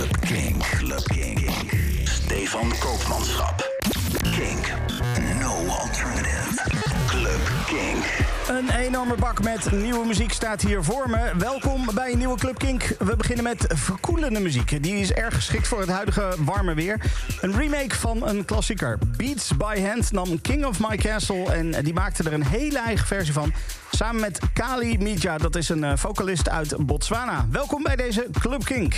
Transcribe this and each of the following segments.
Club King. Club King. Stefan Koopmanschap. Kink. No alternative. Club King. Een enorme bak met nieuwe muziek staat hier voor me. Welkom bij een nieuwe Club Kink. We beginnen met verkoelende muziek. Die is erg geschikt voor het huidige warme weer. Een remake van een klassieker. Beats by Hand nam King of My Castle... en die maakte er een hele eigen versie van. Samen met Kali Mija, dat is een eh, vocalist uit Botswana. Welkom bij deze Club Kink.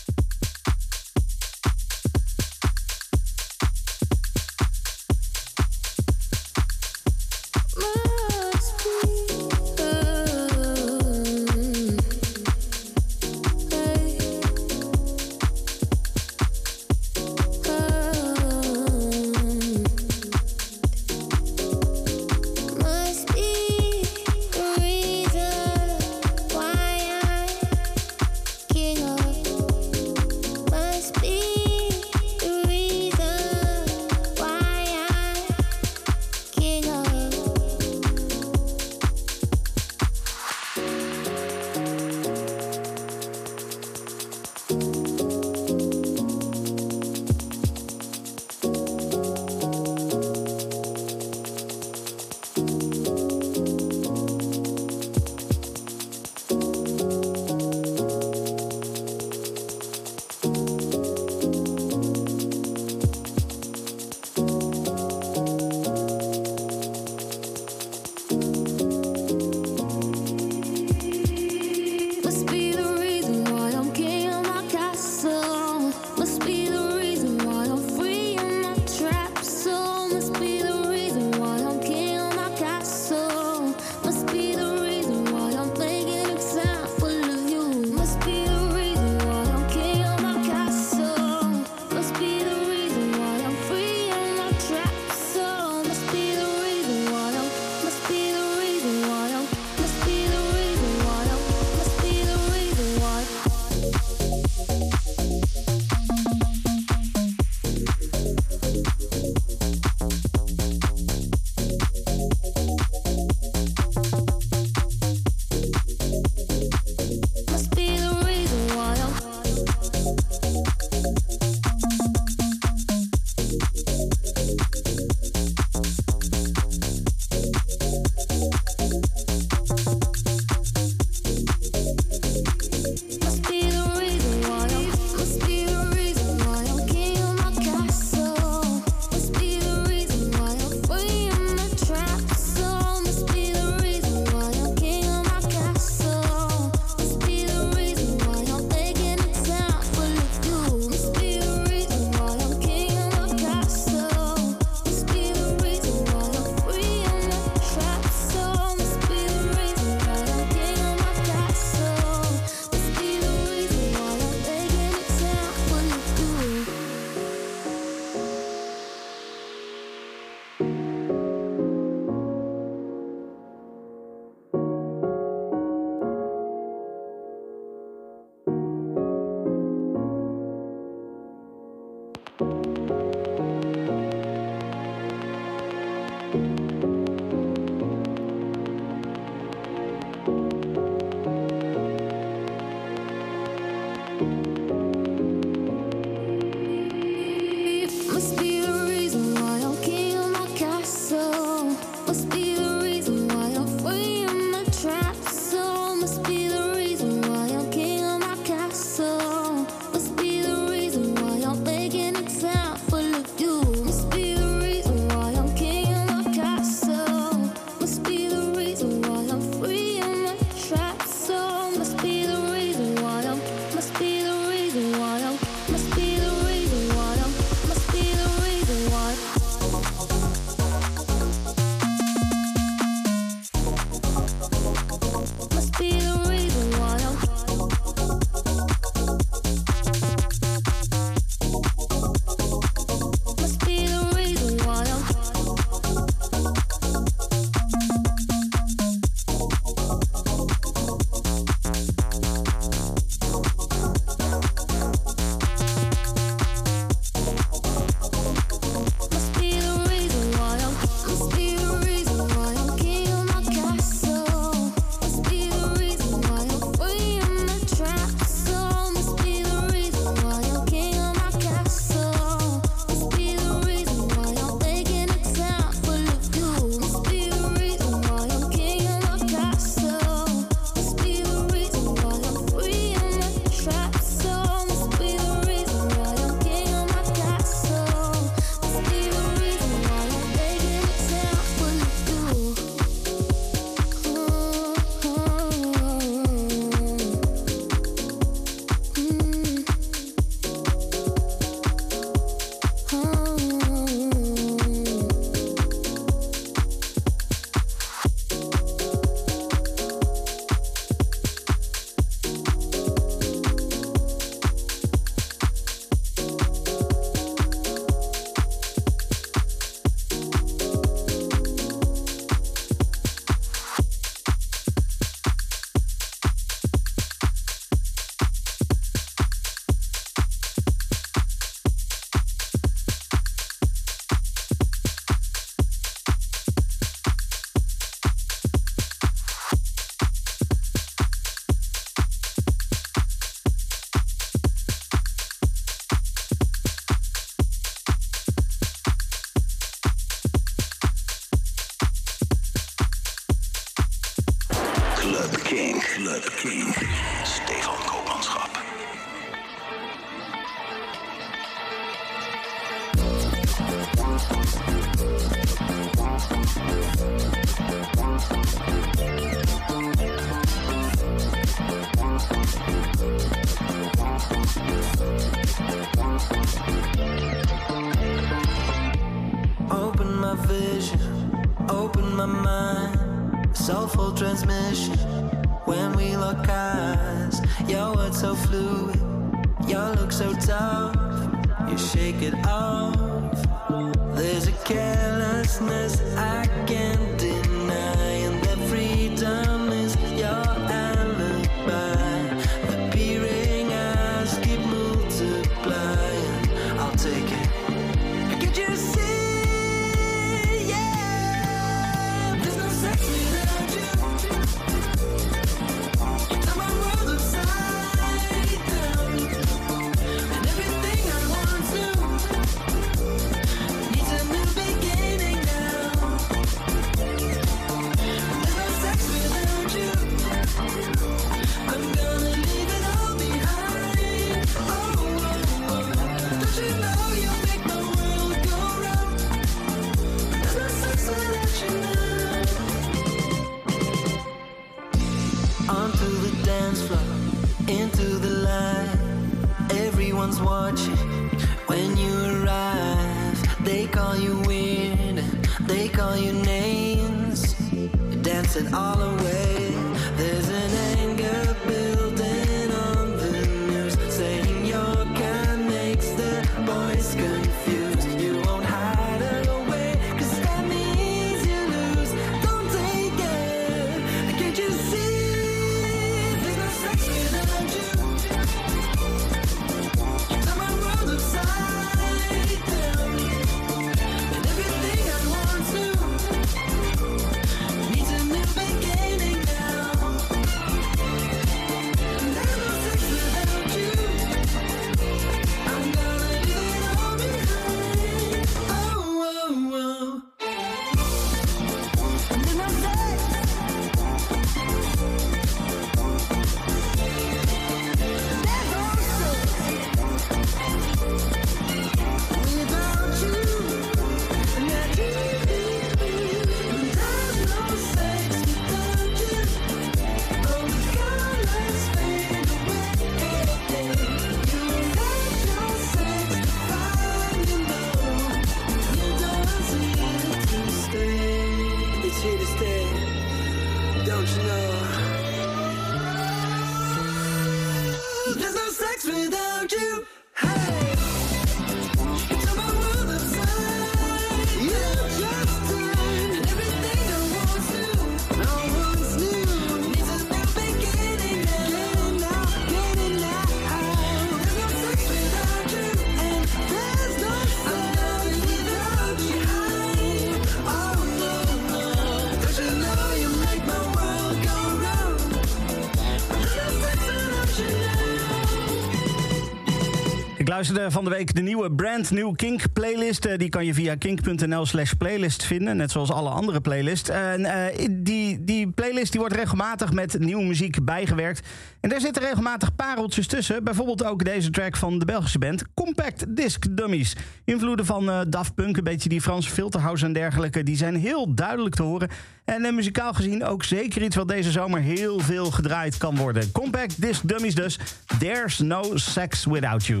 luisterde van de week de nieuwe Brand New Kink playlist. Eh, die kan je via kink.nl slash playlist vinden, net zoals alle andere playlists. En eh, die, die playlist die wordt regelmatig met nieuwe muziek bijgewerkt. En daar zitten regelmatig pareltjes tussen. Bijvoorbeeld ook deze track van de Belgische band Compact Disc Dummies. Invloeden van eh, Daft Punk, een beetje die Franse filterhouse en dergelijke... die zijn heel duidelijk te horen. En uh, muzikaal gezien ook zeker iets wat deze zomer heel veel gedraaid kan worden. Compact Disc Dummies dus. There's no sex without you.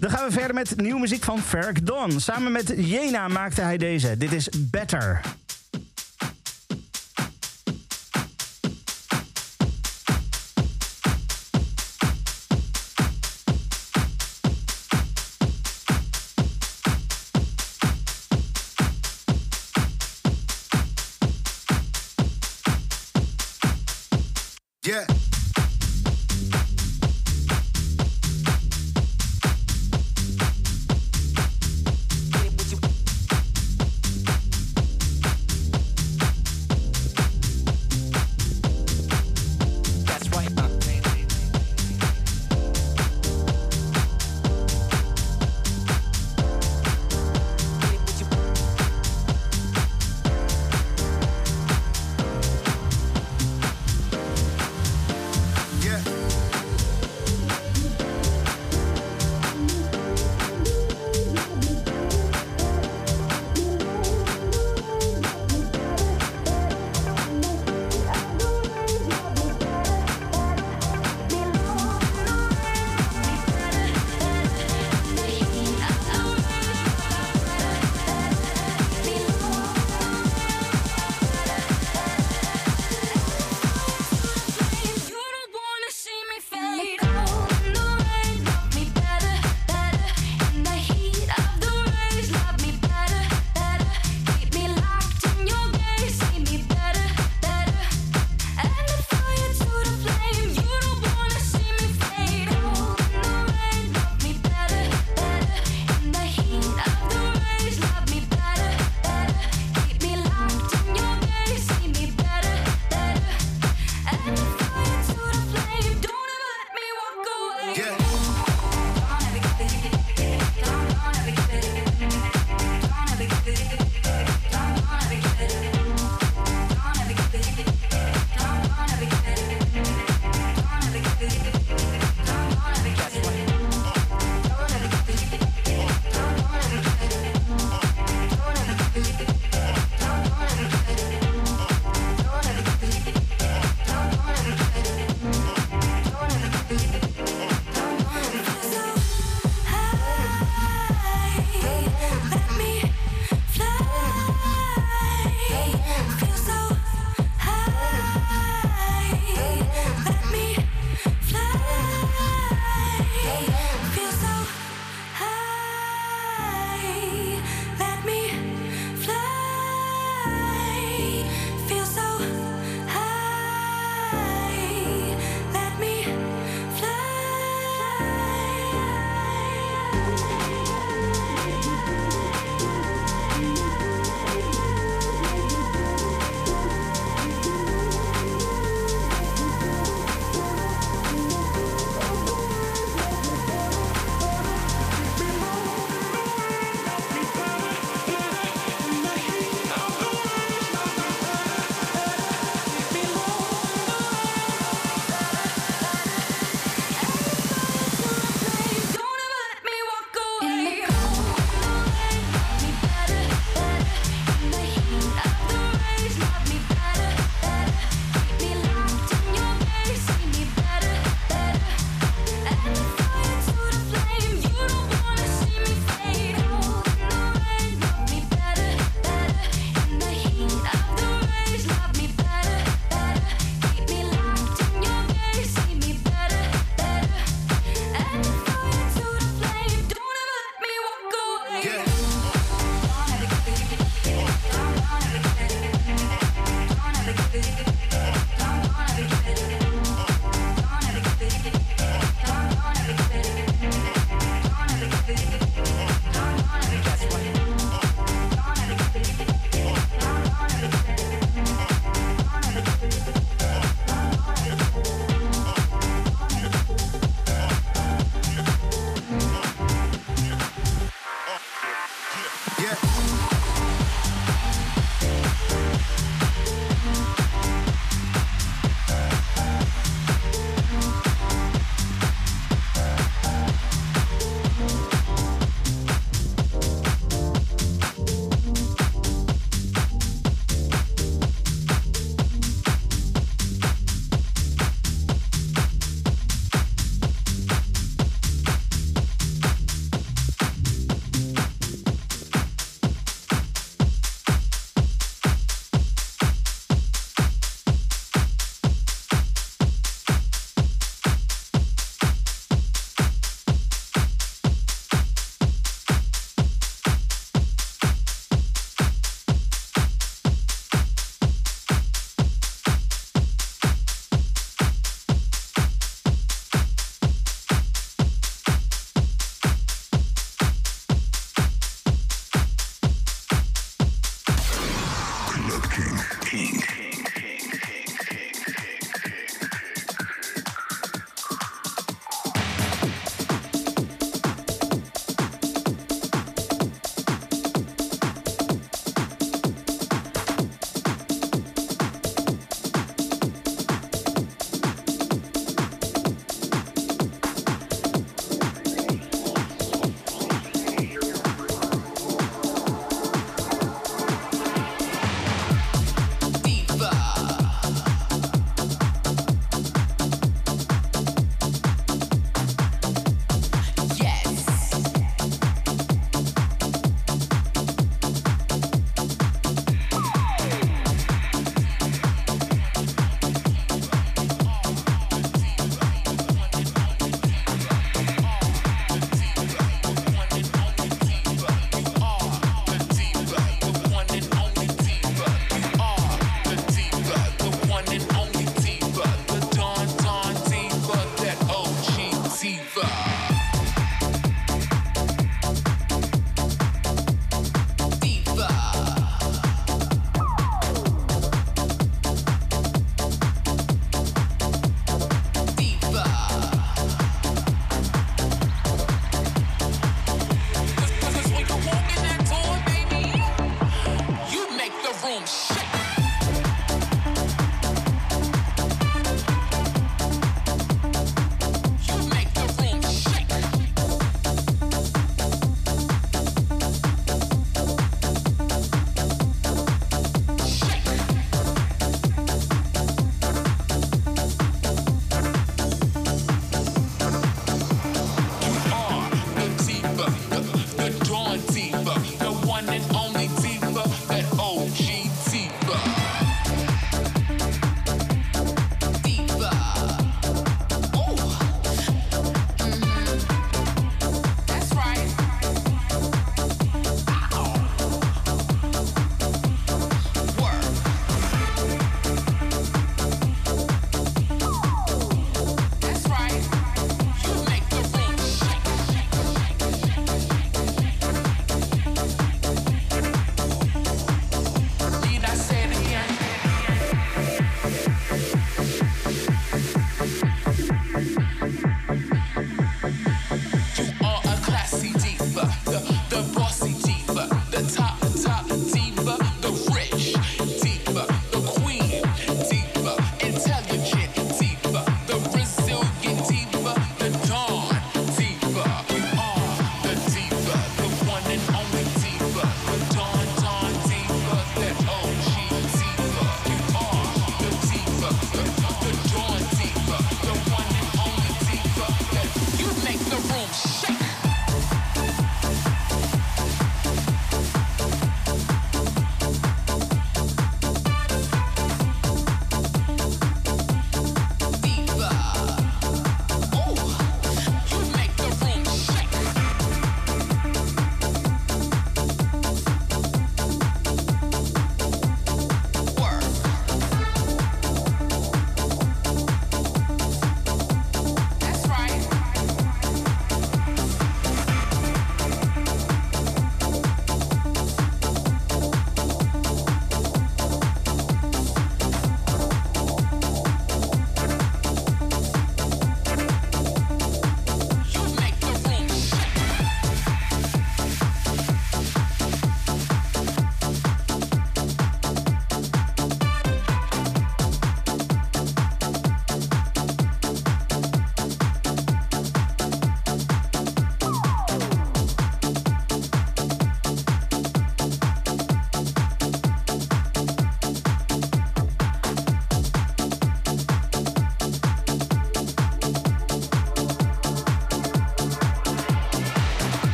Dan gaan we verder met nieuwe muziek van Ferk Don. Samen met Jena maakte hij deze. Dit is Better.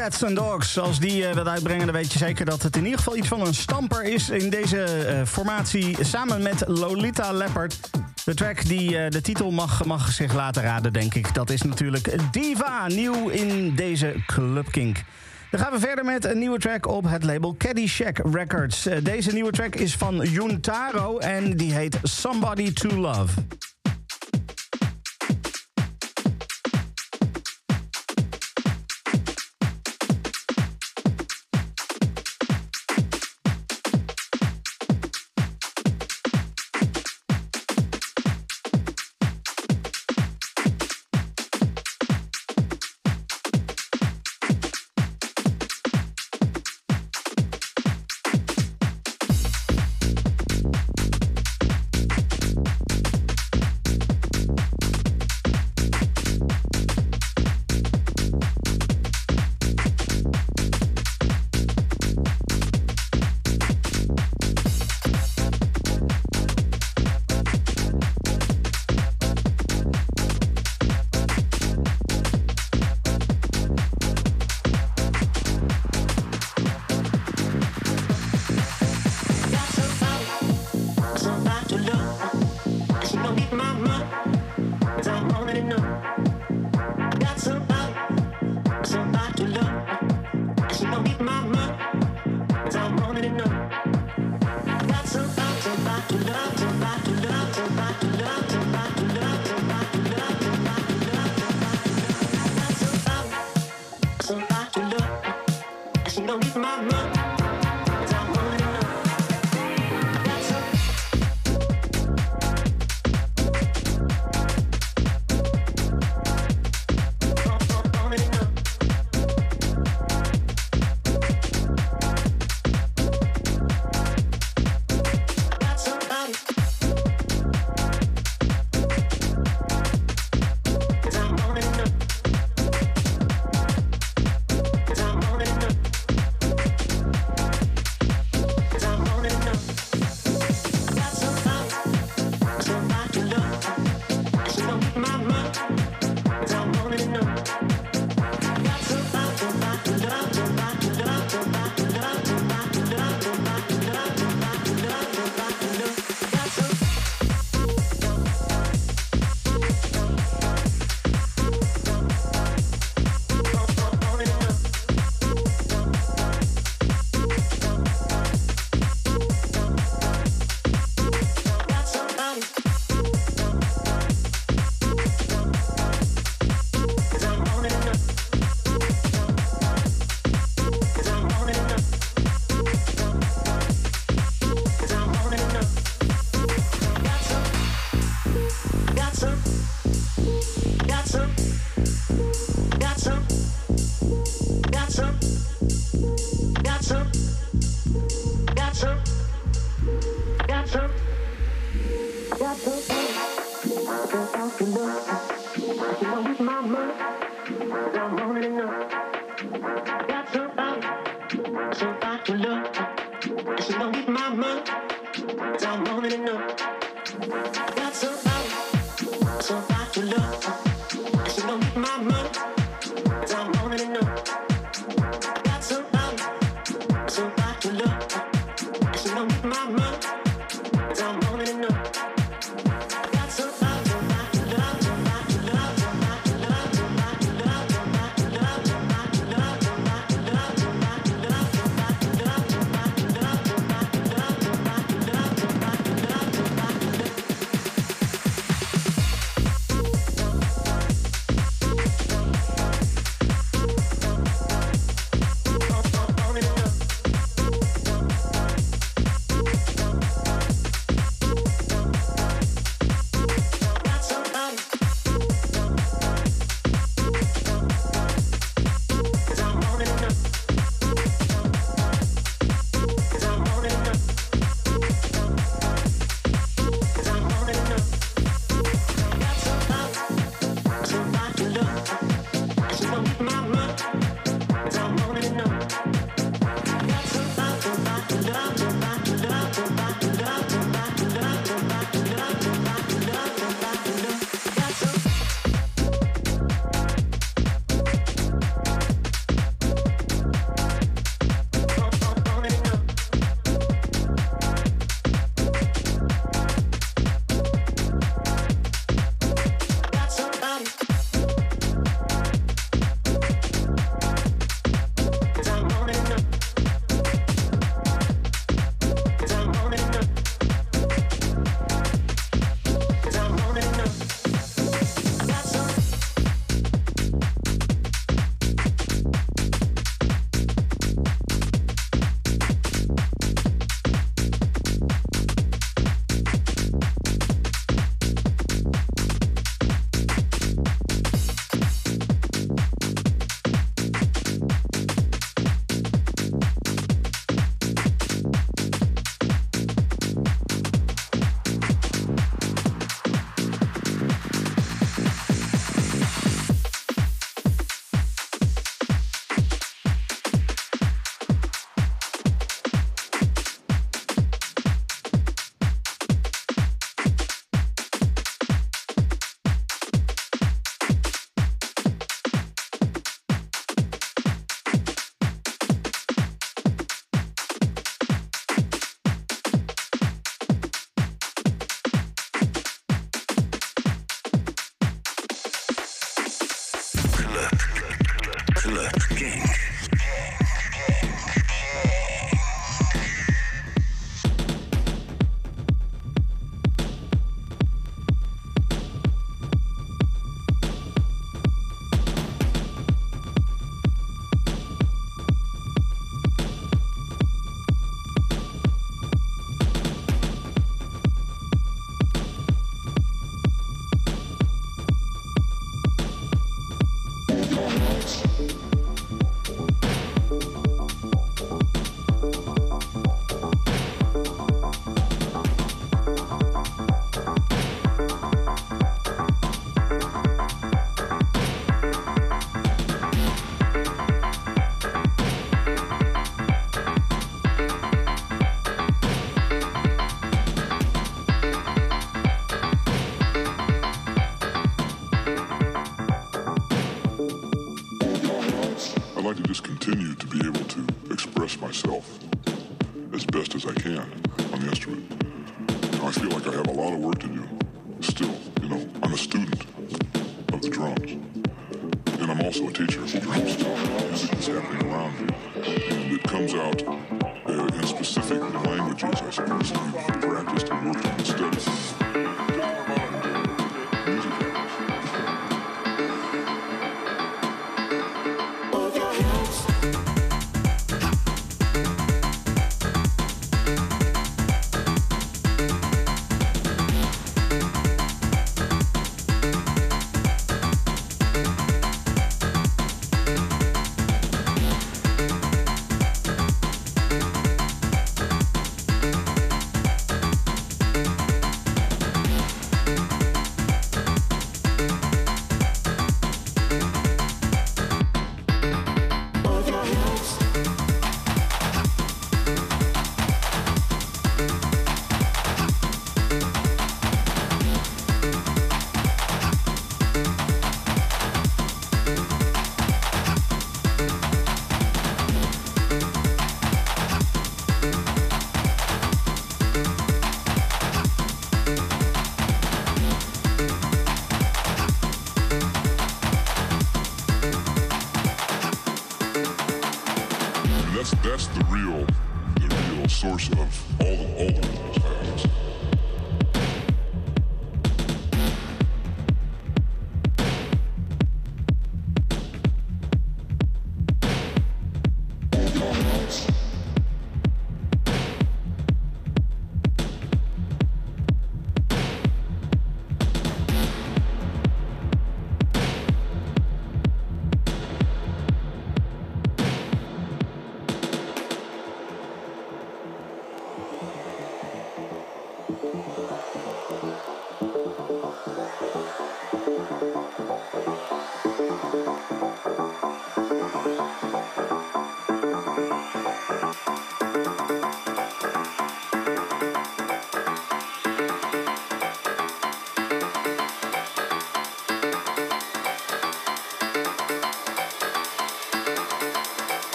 Cats and Dogs. Als die uh, wat uitbrengen, dan weet je zeker dat het in ieder geval iets van een stamper is in deze uh, formatie. Samen met Lolita Leopard. De track die uh, de titel mag, mag zich laten raden, denk ik. Dat is natuurlijk Diva, nieuw in deze Club Kink. Dan gaan we verder met een nieuwe track op het label Caddyshack Records. deze nieuwe track is van Juntaro en die heet Somebody to Love.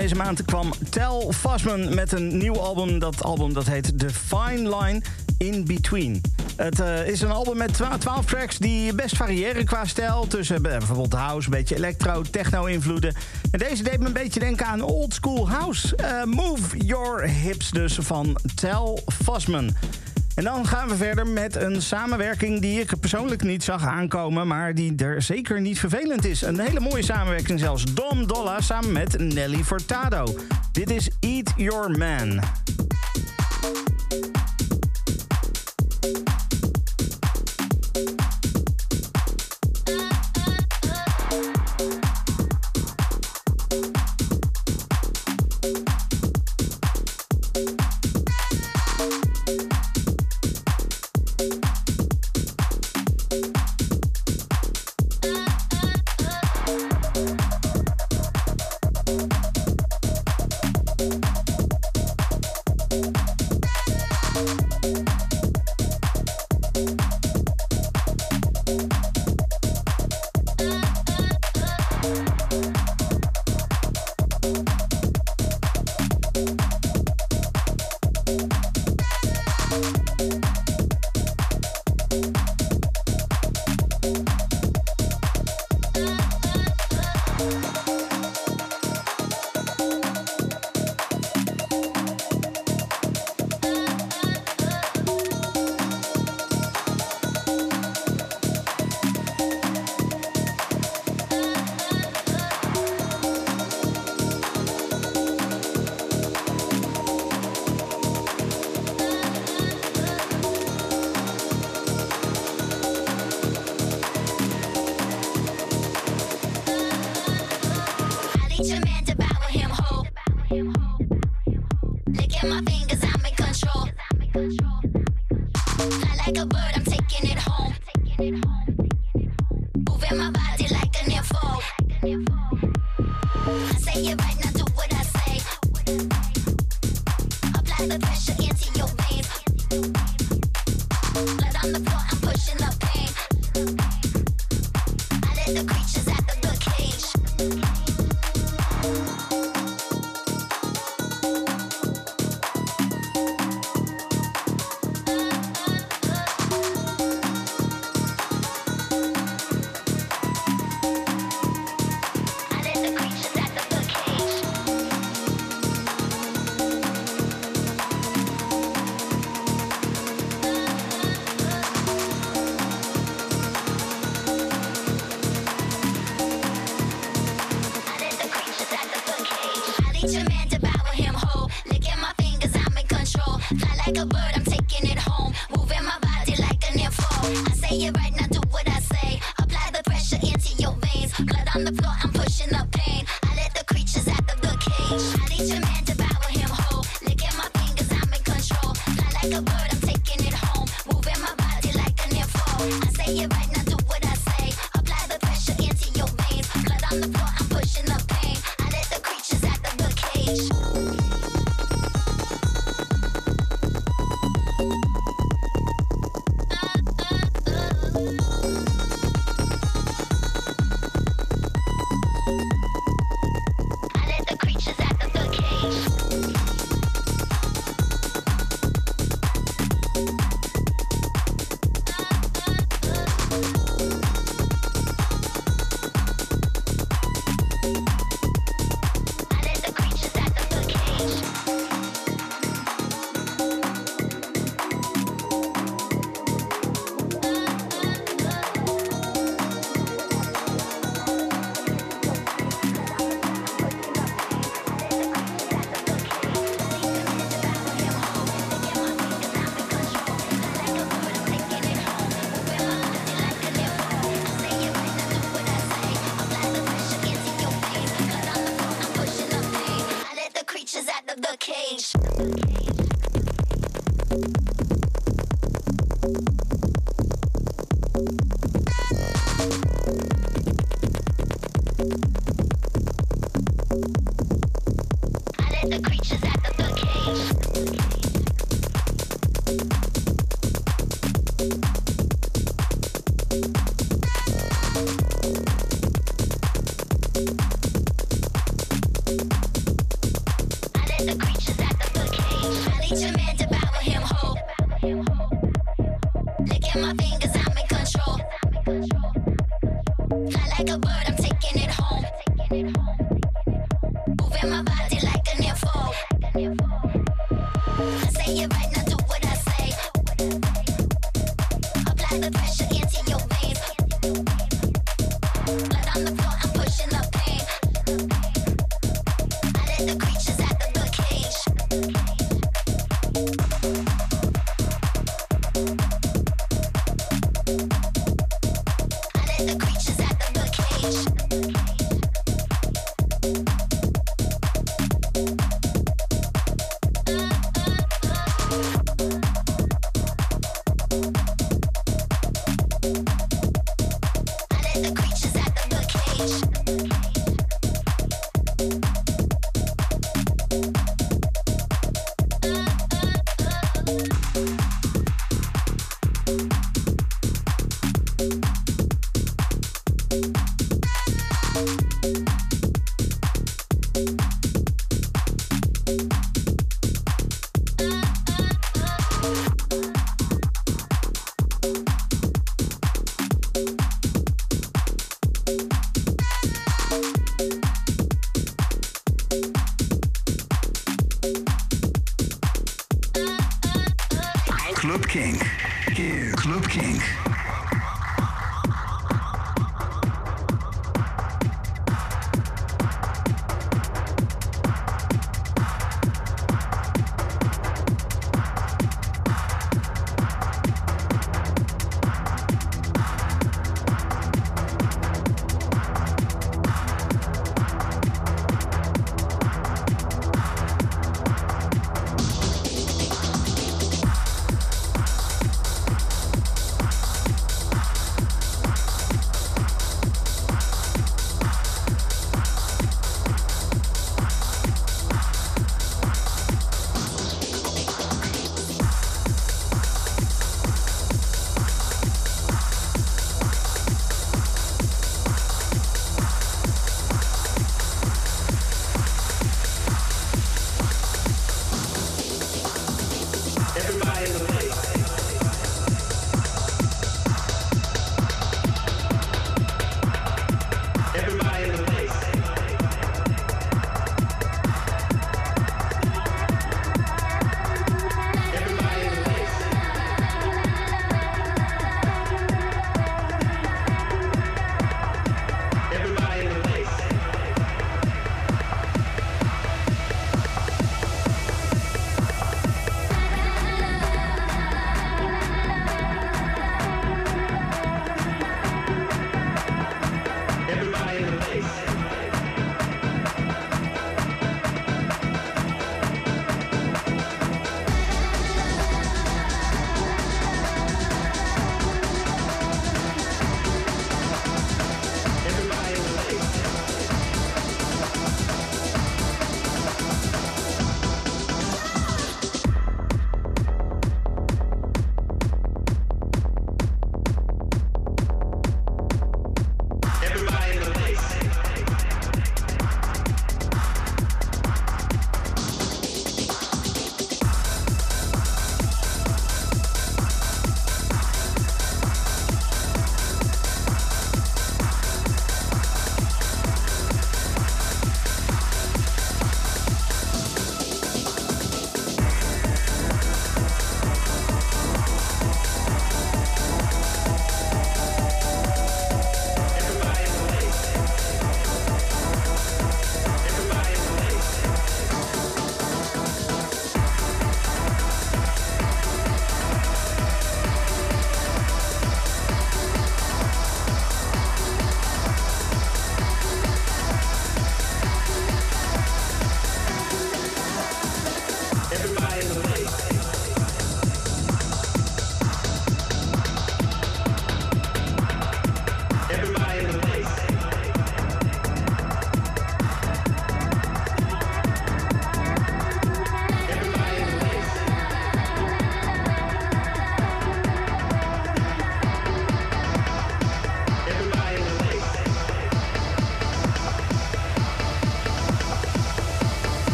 deze maand kwam Tel Fasman met een nieuw album. Dat album dat heet The Fine Line In Between. Het eh, is een album met 12 tracks die best variëren qua stijl. Tussen bijvoorbeeld house, een beetje electro, techno-invloeden. En deze deed me een beetje denken aan old school house. Eh, Move Your Hips dus van Tel Fasman. En dan gaan we verder met een samenwerking die ik persoonlijk niet zag aankomen, maar die er zeker niet vervelend is. Een hele mooie samenwerking zelfs. Dom Dolla samen met Nelly Fortado. Dit is Eat Your Man. moving my body like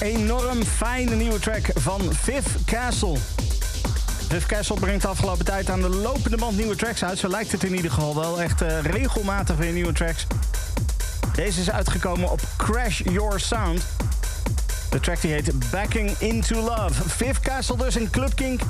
enorm fijne nieuwe track van Viv Castle. Viv Castle brengt de afgelopen tijd aan de lopende band nieuwe tracks uit. Zo lijkt het in ieder geval wel. Echt eh, regelmatig weer nieuwe tracks. Deze is uitgekomen op Crash Your Sound. De track die heet Backing Into Love. Viv Castle dus in Club Kink.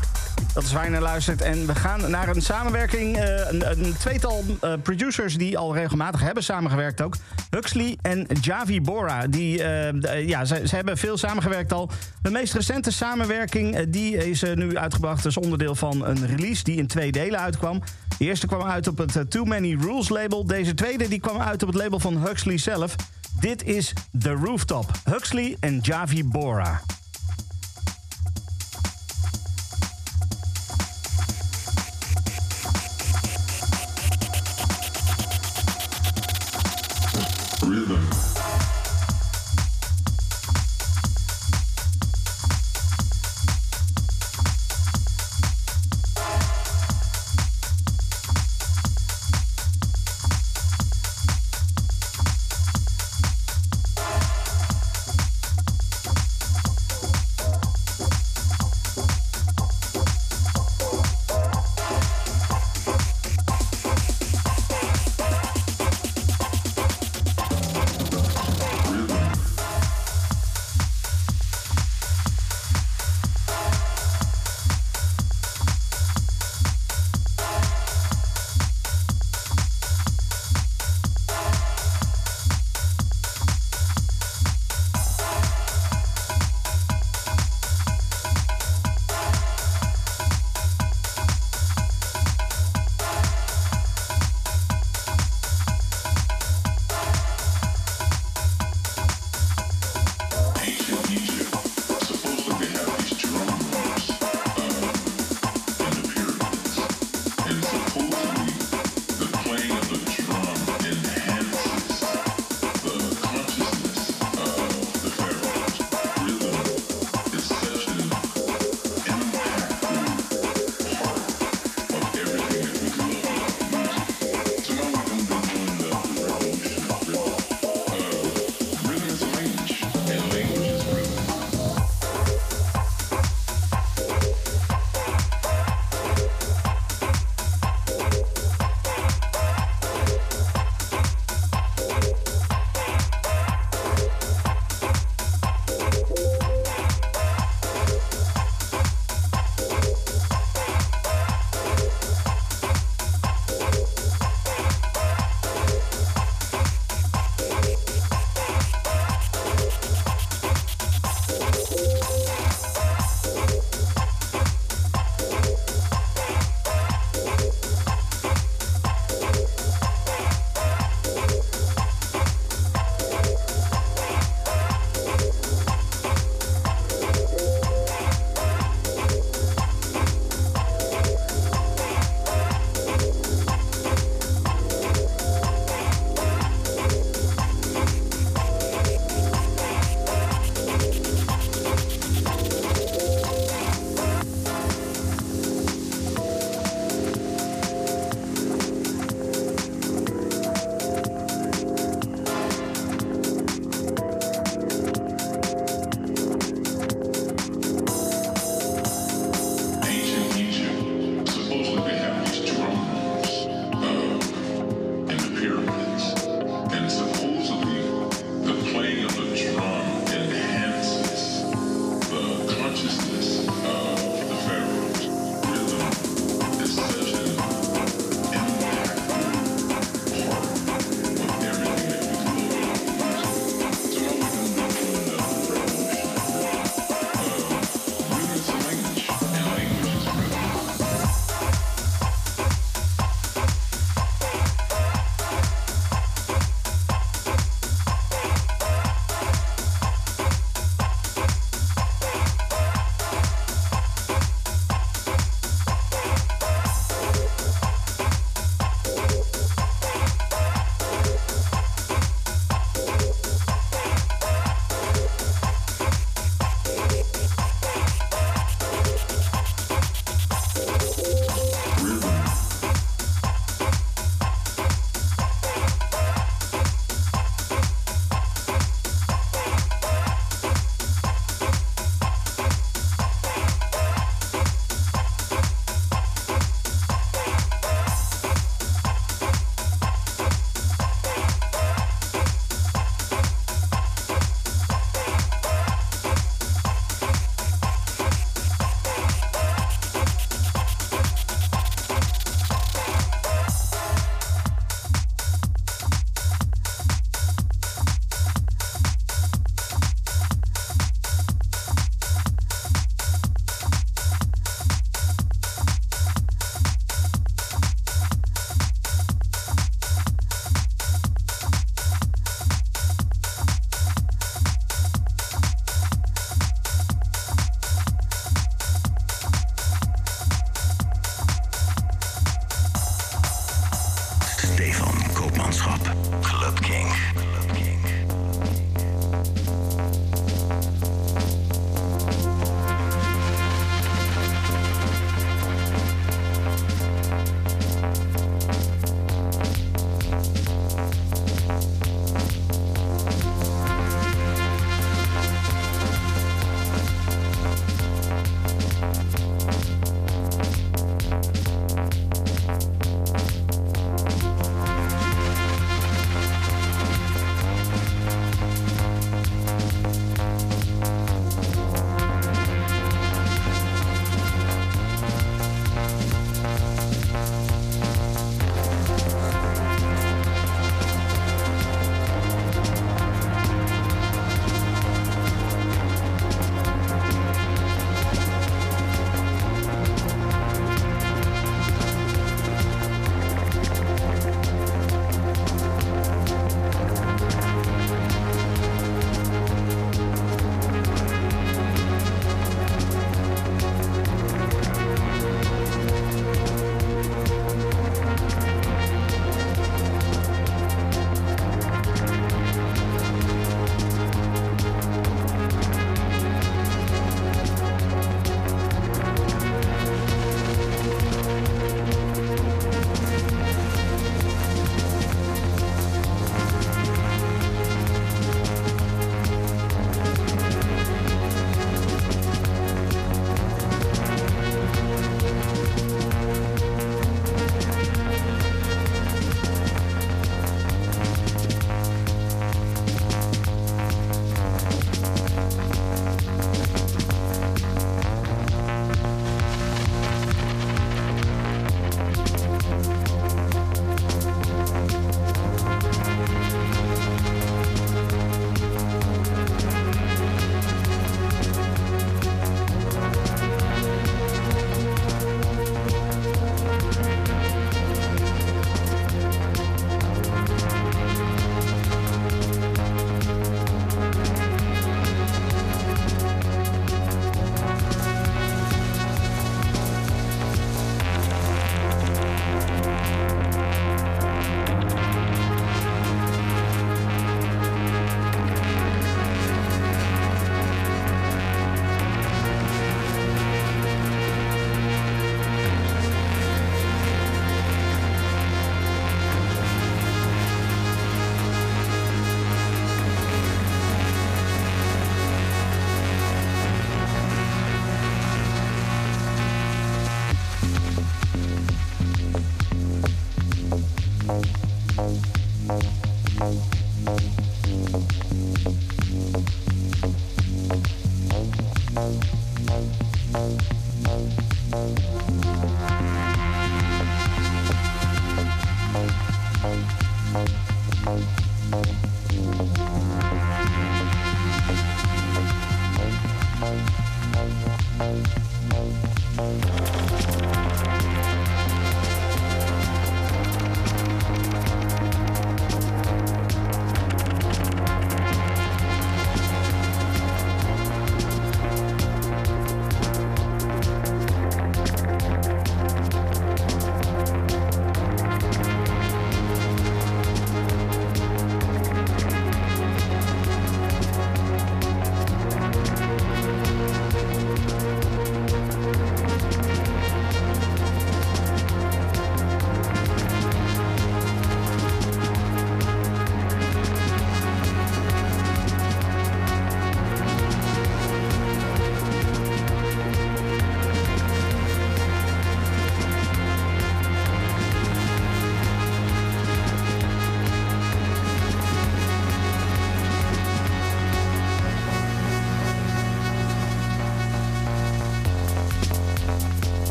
Dat is waar je naar luistert. En we gaan naar een samenwerking. eh, een, een tweetal eh, producers die al regelmatig hebben samengewerkt ook. Huxley en Javi Bora. Die, eh, eh, ja, ze, ze hebben veel samengewerkt al. De meest recente samenwerking eh, die is nu uitgebracht als onderdeel van een release die in twee delen uitkwam. De eerste kwam uit op het Too Many Rules label. Deze tweede die kwam uit op het label van Huxley zelf. Dit is The Rooftop. Huxley en Javi Bora.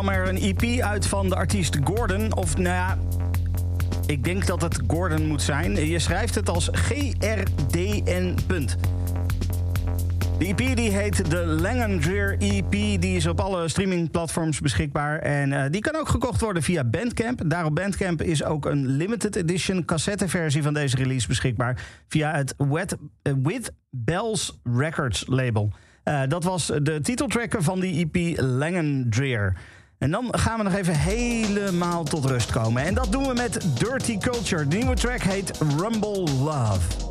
Kwam er een EP uit van de artiest Gordon. Of nou ja, ik denk dat het Gordon moet zijn. Je schrijft het als GRDN. punt. De EP die heet de Langendreer EP. Die is op alle streamingplatforms beschikbaar. En eh, die kan ook gekocht worden via Bandcamp. Daar op Bandcamp is ook een limited edition cassetteversie van deze release beschikbaar. Via het Wet, eh, With Bells Records label. Eh, dat was de titeltrack van die EP Langendreer. En dan gaan we nog even helemaal tot rust komen. En dat doen we met Dirty Culture. De nieuwe track heet Rumble Love.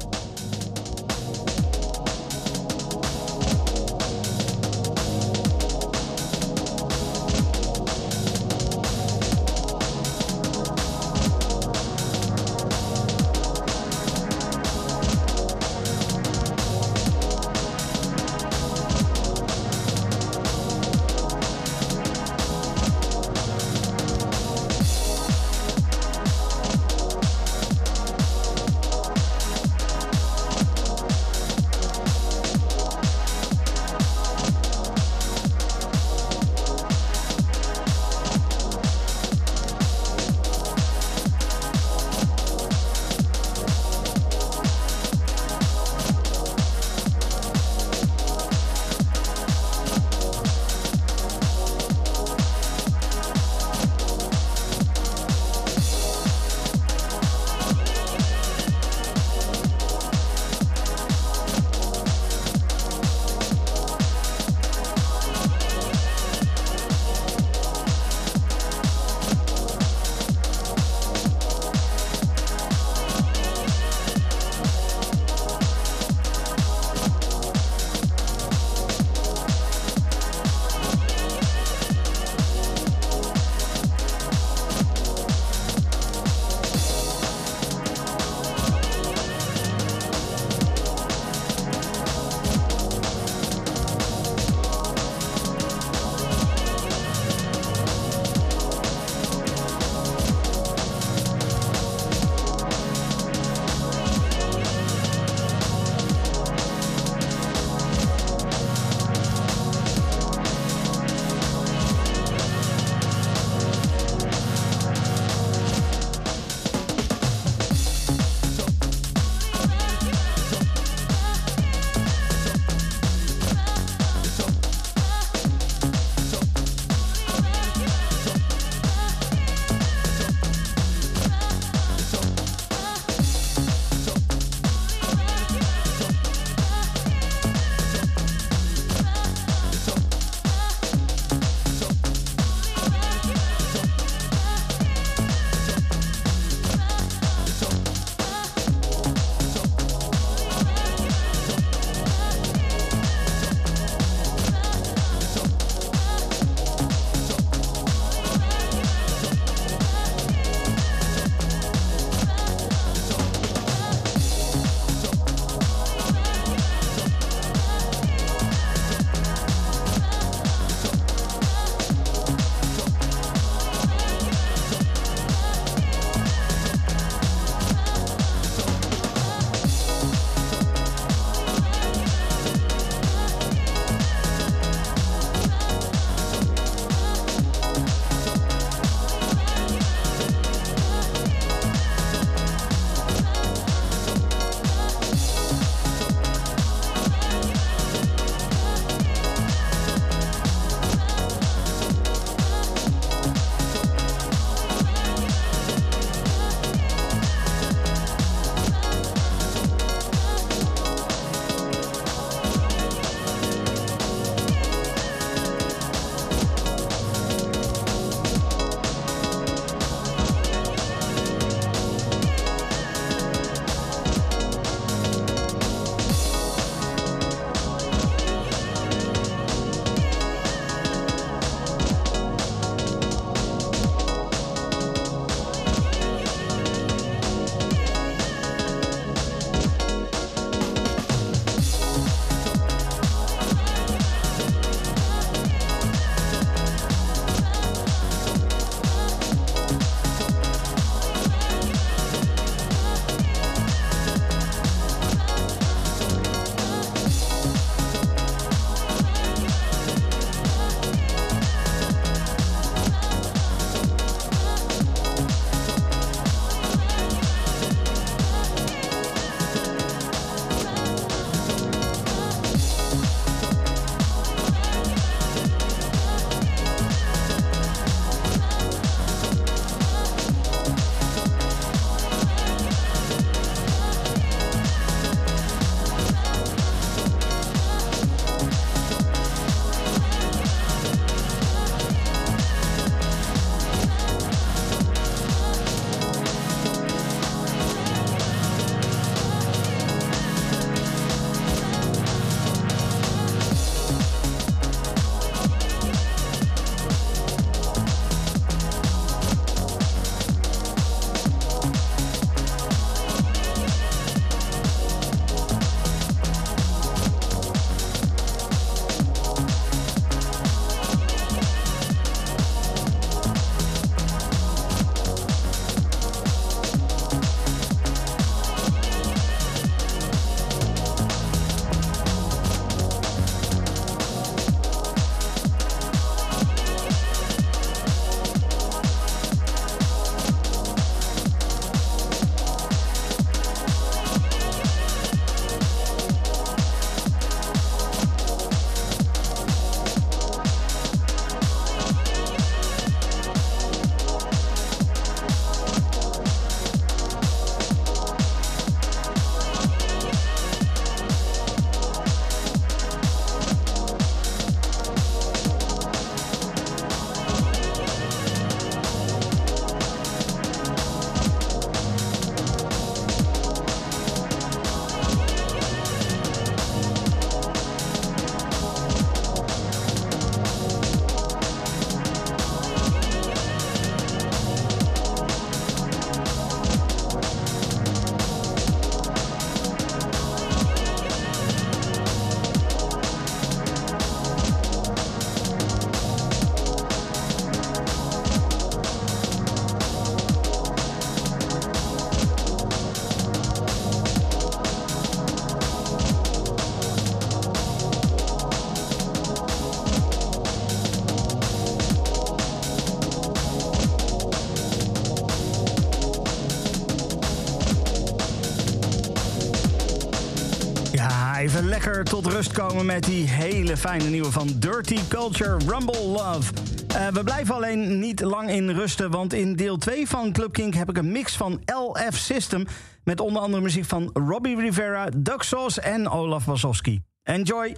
Tot rust komen met die hele fijne nieuwe van Dirty Culture Rumble Love. Eh, we blijven alleen niet lang in rusten, want in deel 2 van Club Kink heb ik een mix van LF System... met onder andere muziek van Robbie Rivera, Doug Sauce en Olaf Wasowski. Enjoy!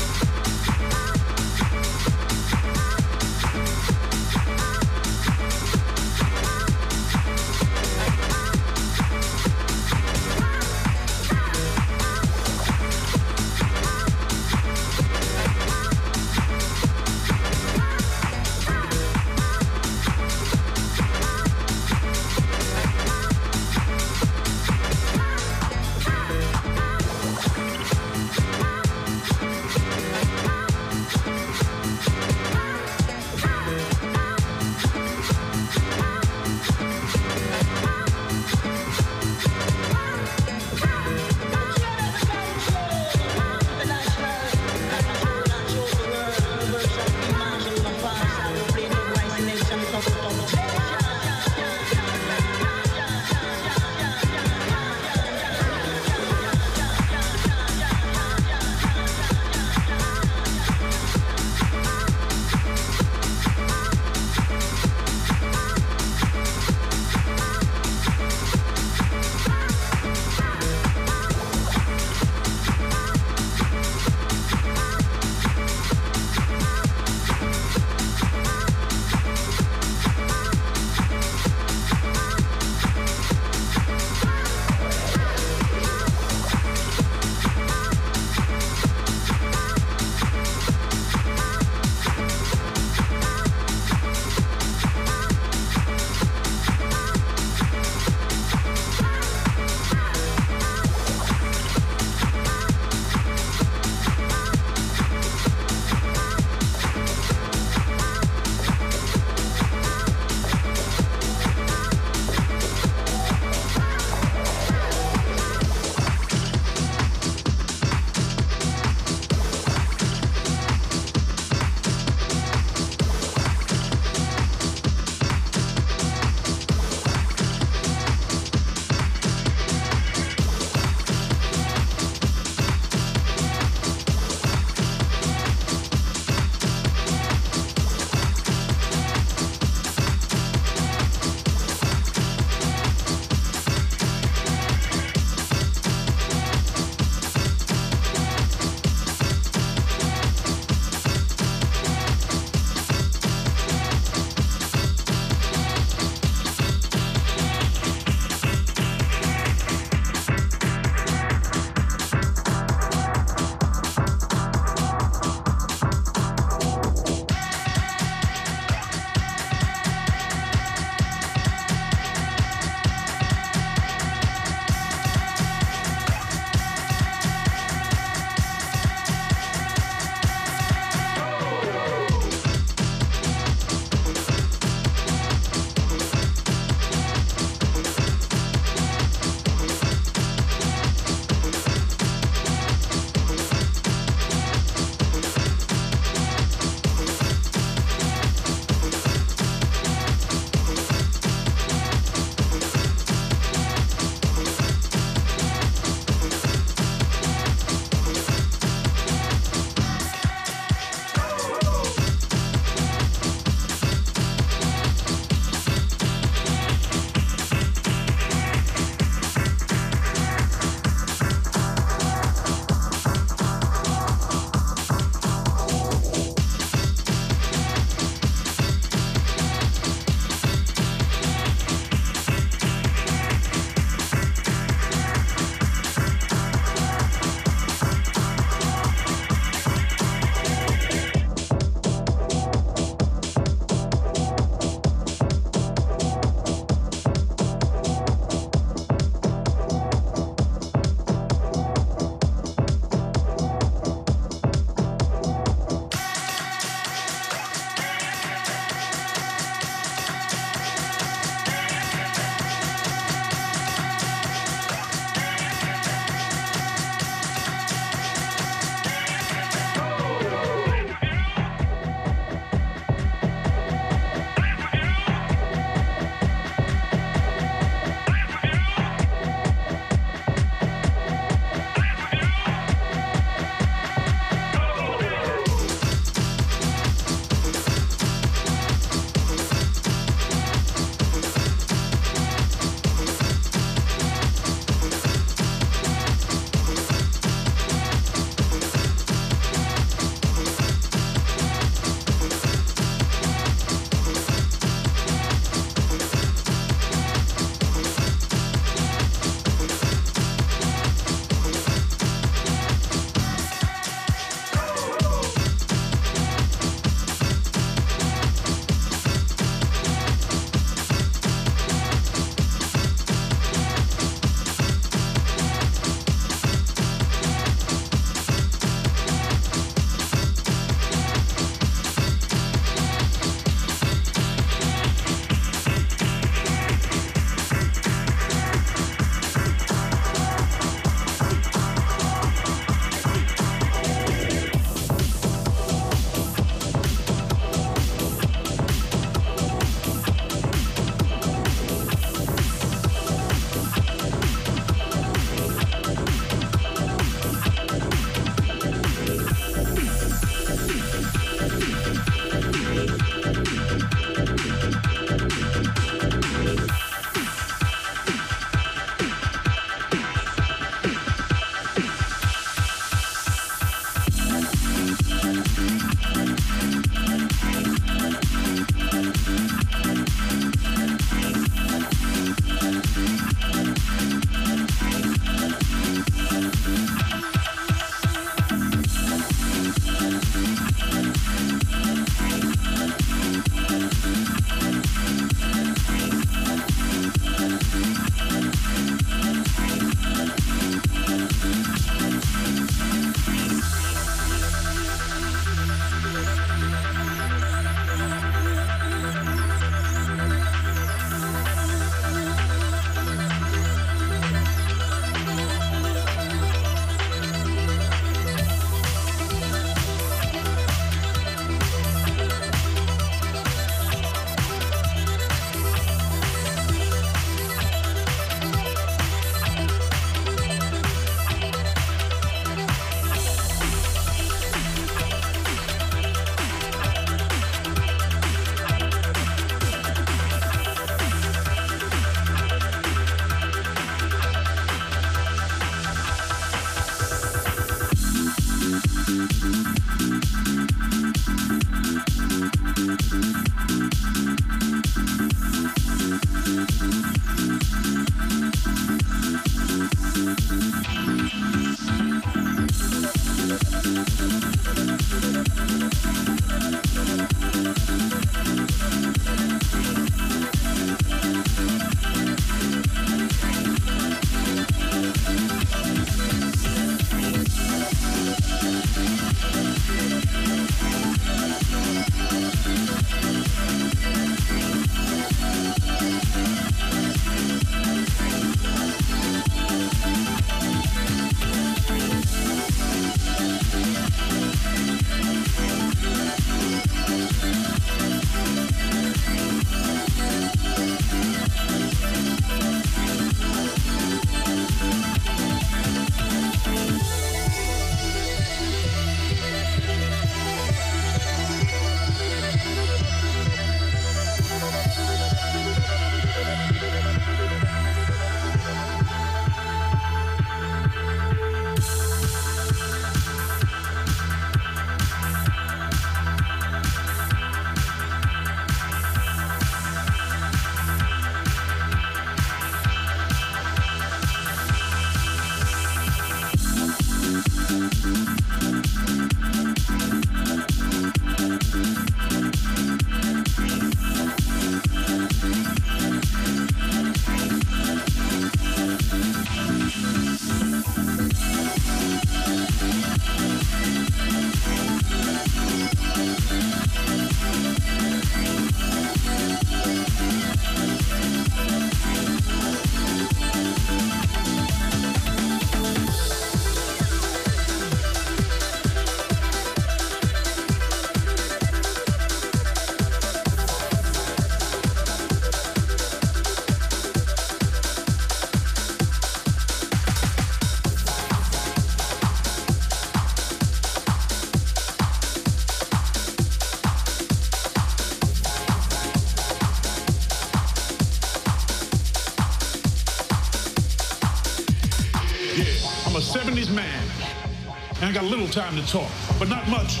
time to talk, but not much,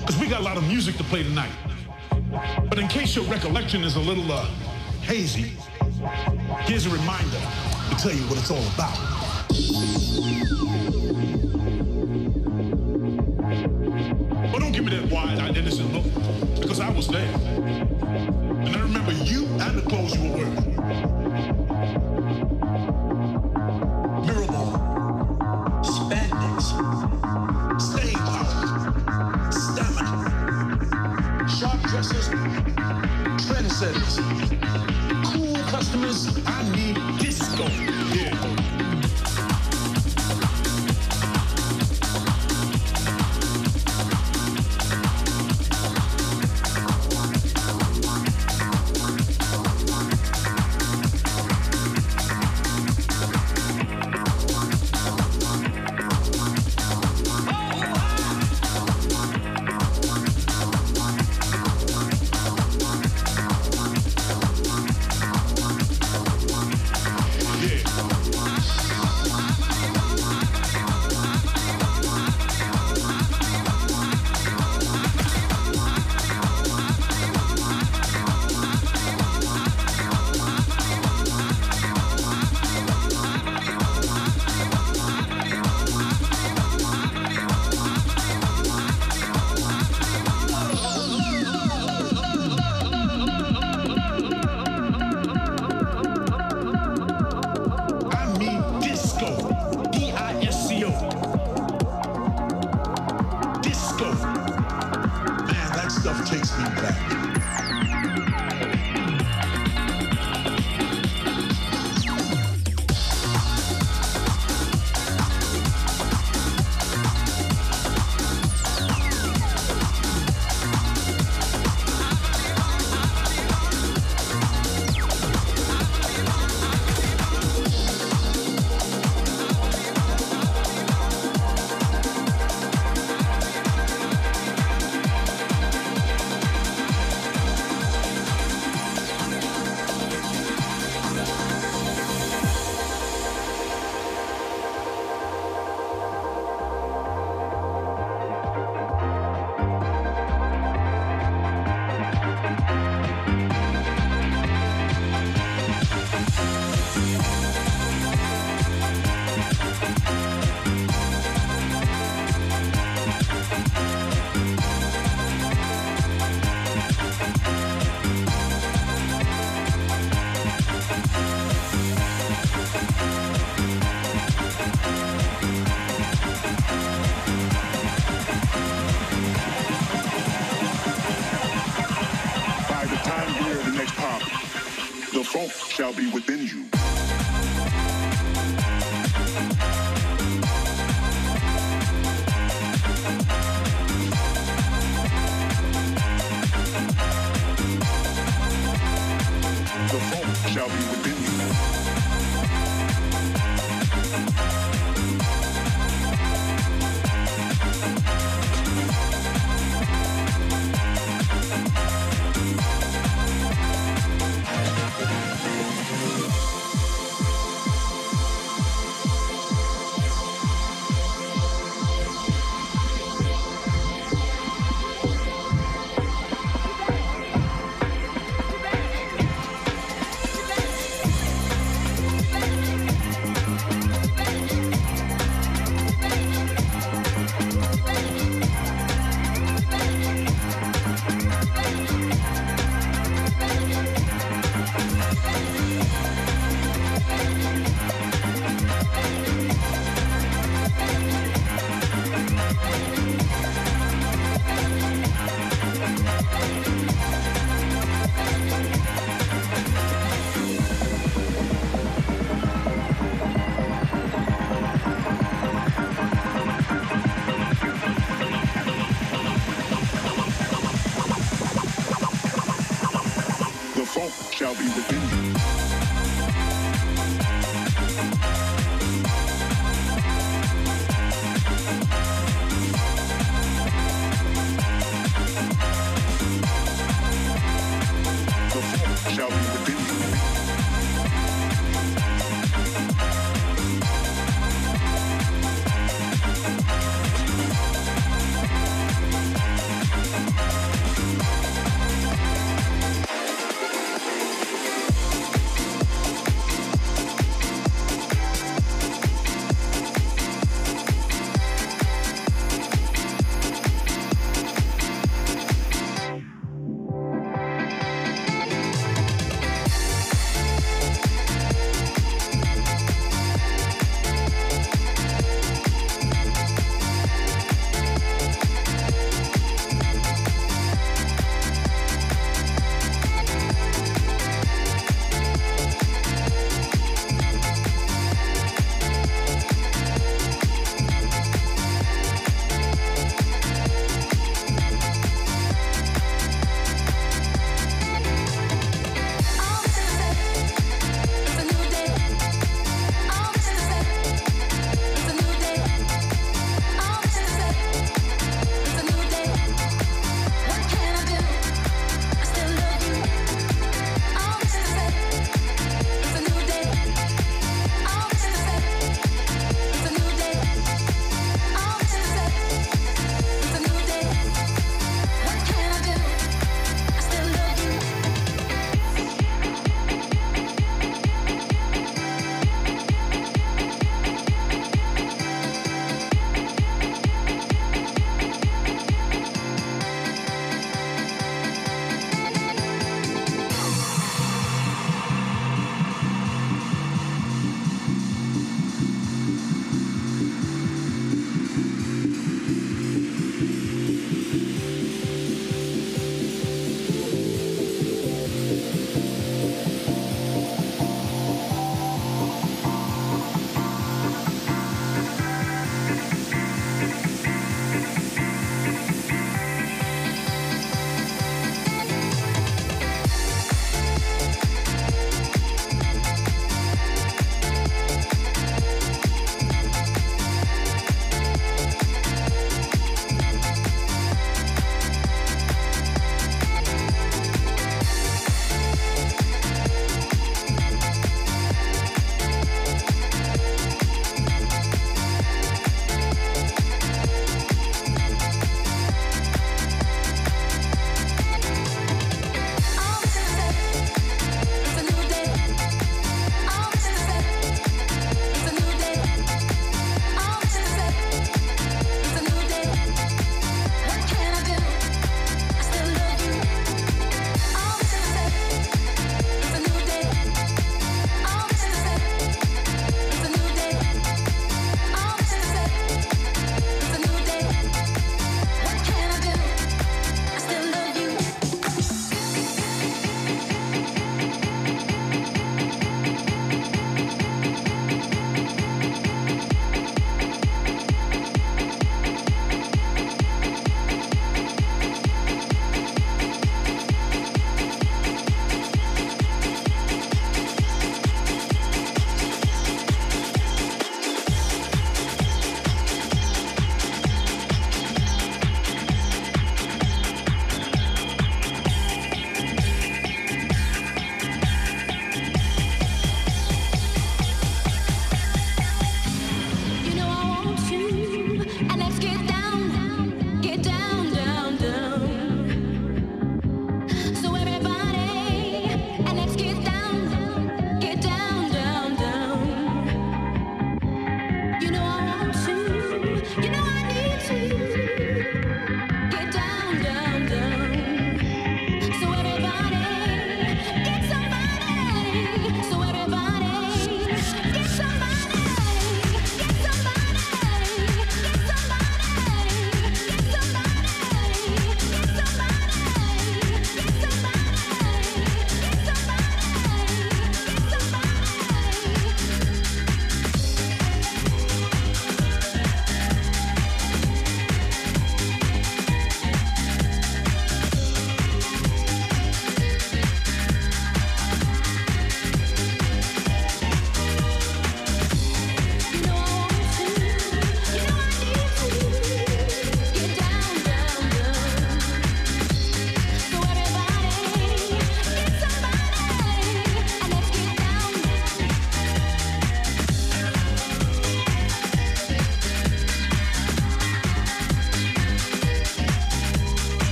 because we got a lot of music to play tonight. But in case your recollection is a little uh, hazy, here's a reminder to tell you what it's all about.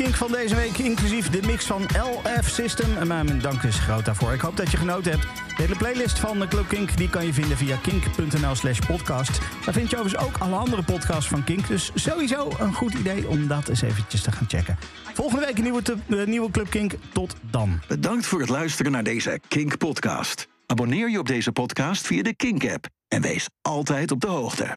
Kink van deze week, inclusief de mix van LF System. En mijn dank is groot daarvoor. Ik hoop dat je genoten hebt. De hele playlist van Club Kink die kan je vinden via kink.nl slash podcast. Daar vind je overigens ook alle andere podcasts van Kink. Dus sowieso een goed idee om dat eens eventjes te gaan checken. Volgende week een nieuwe, eh, nieuwe Club Kink. Tot dan. Bedankt voor het luisteren naar deze Kink podcast. Abonneer je op deze podcast via de Kink app en wees altijd op de hoogte.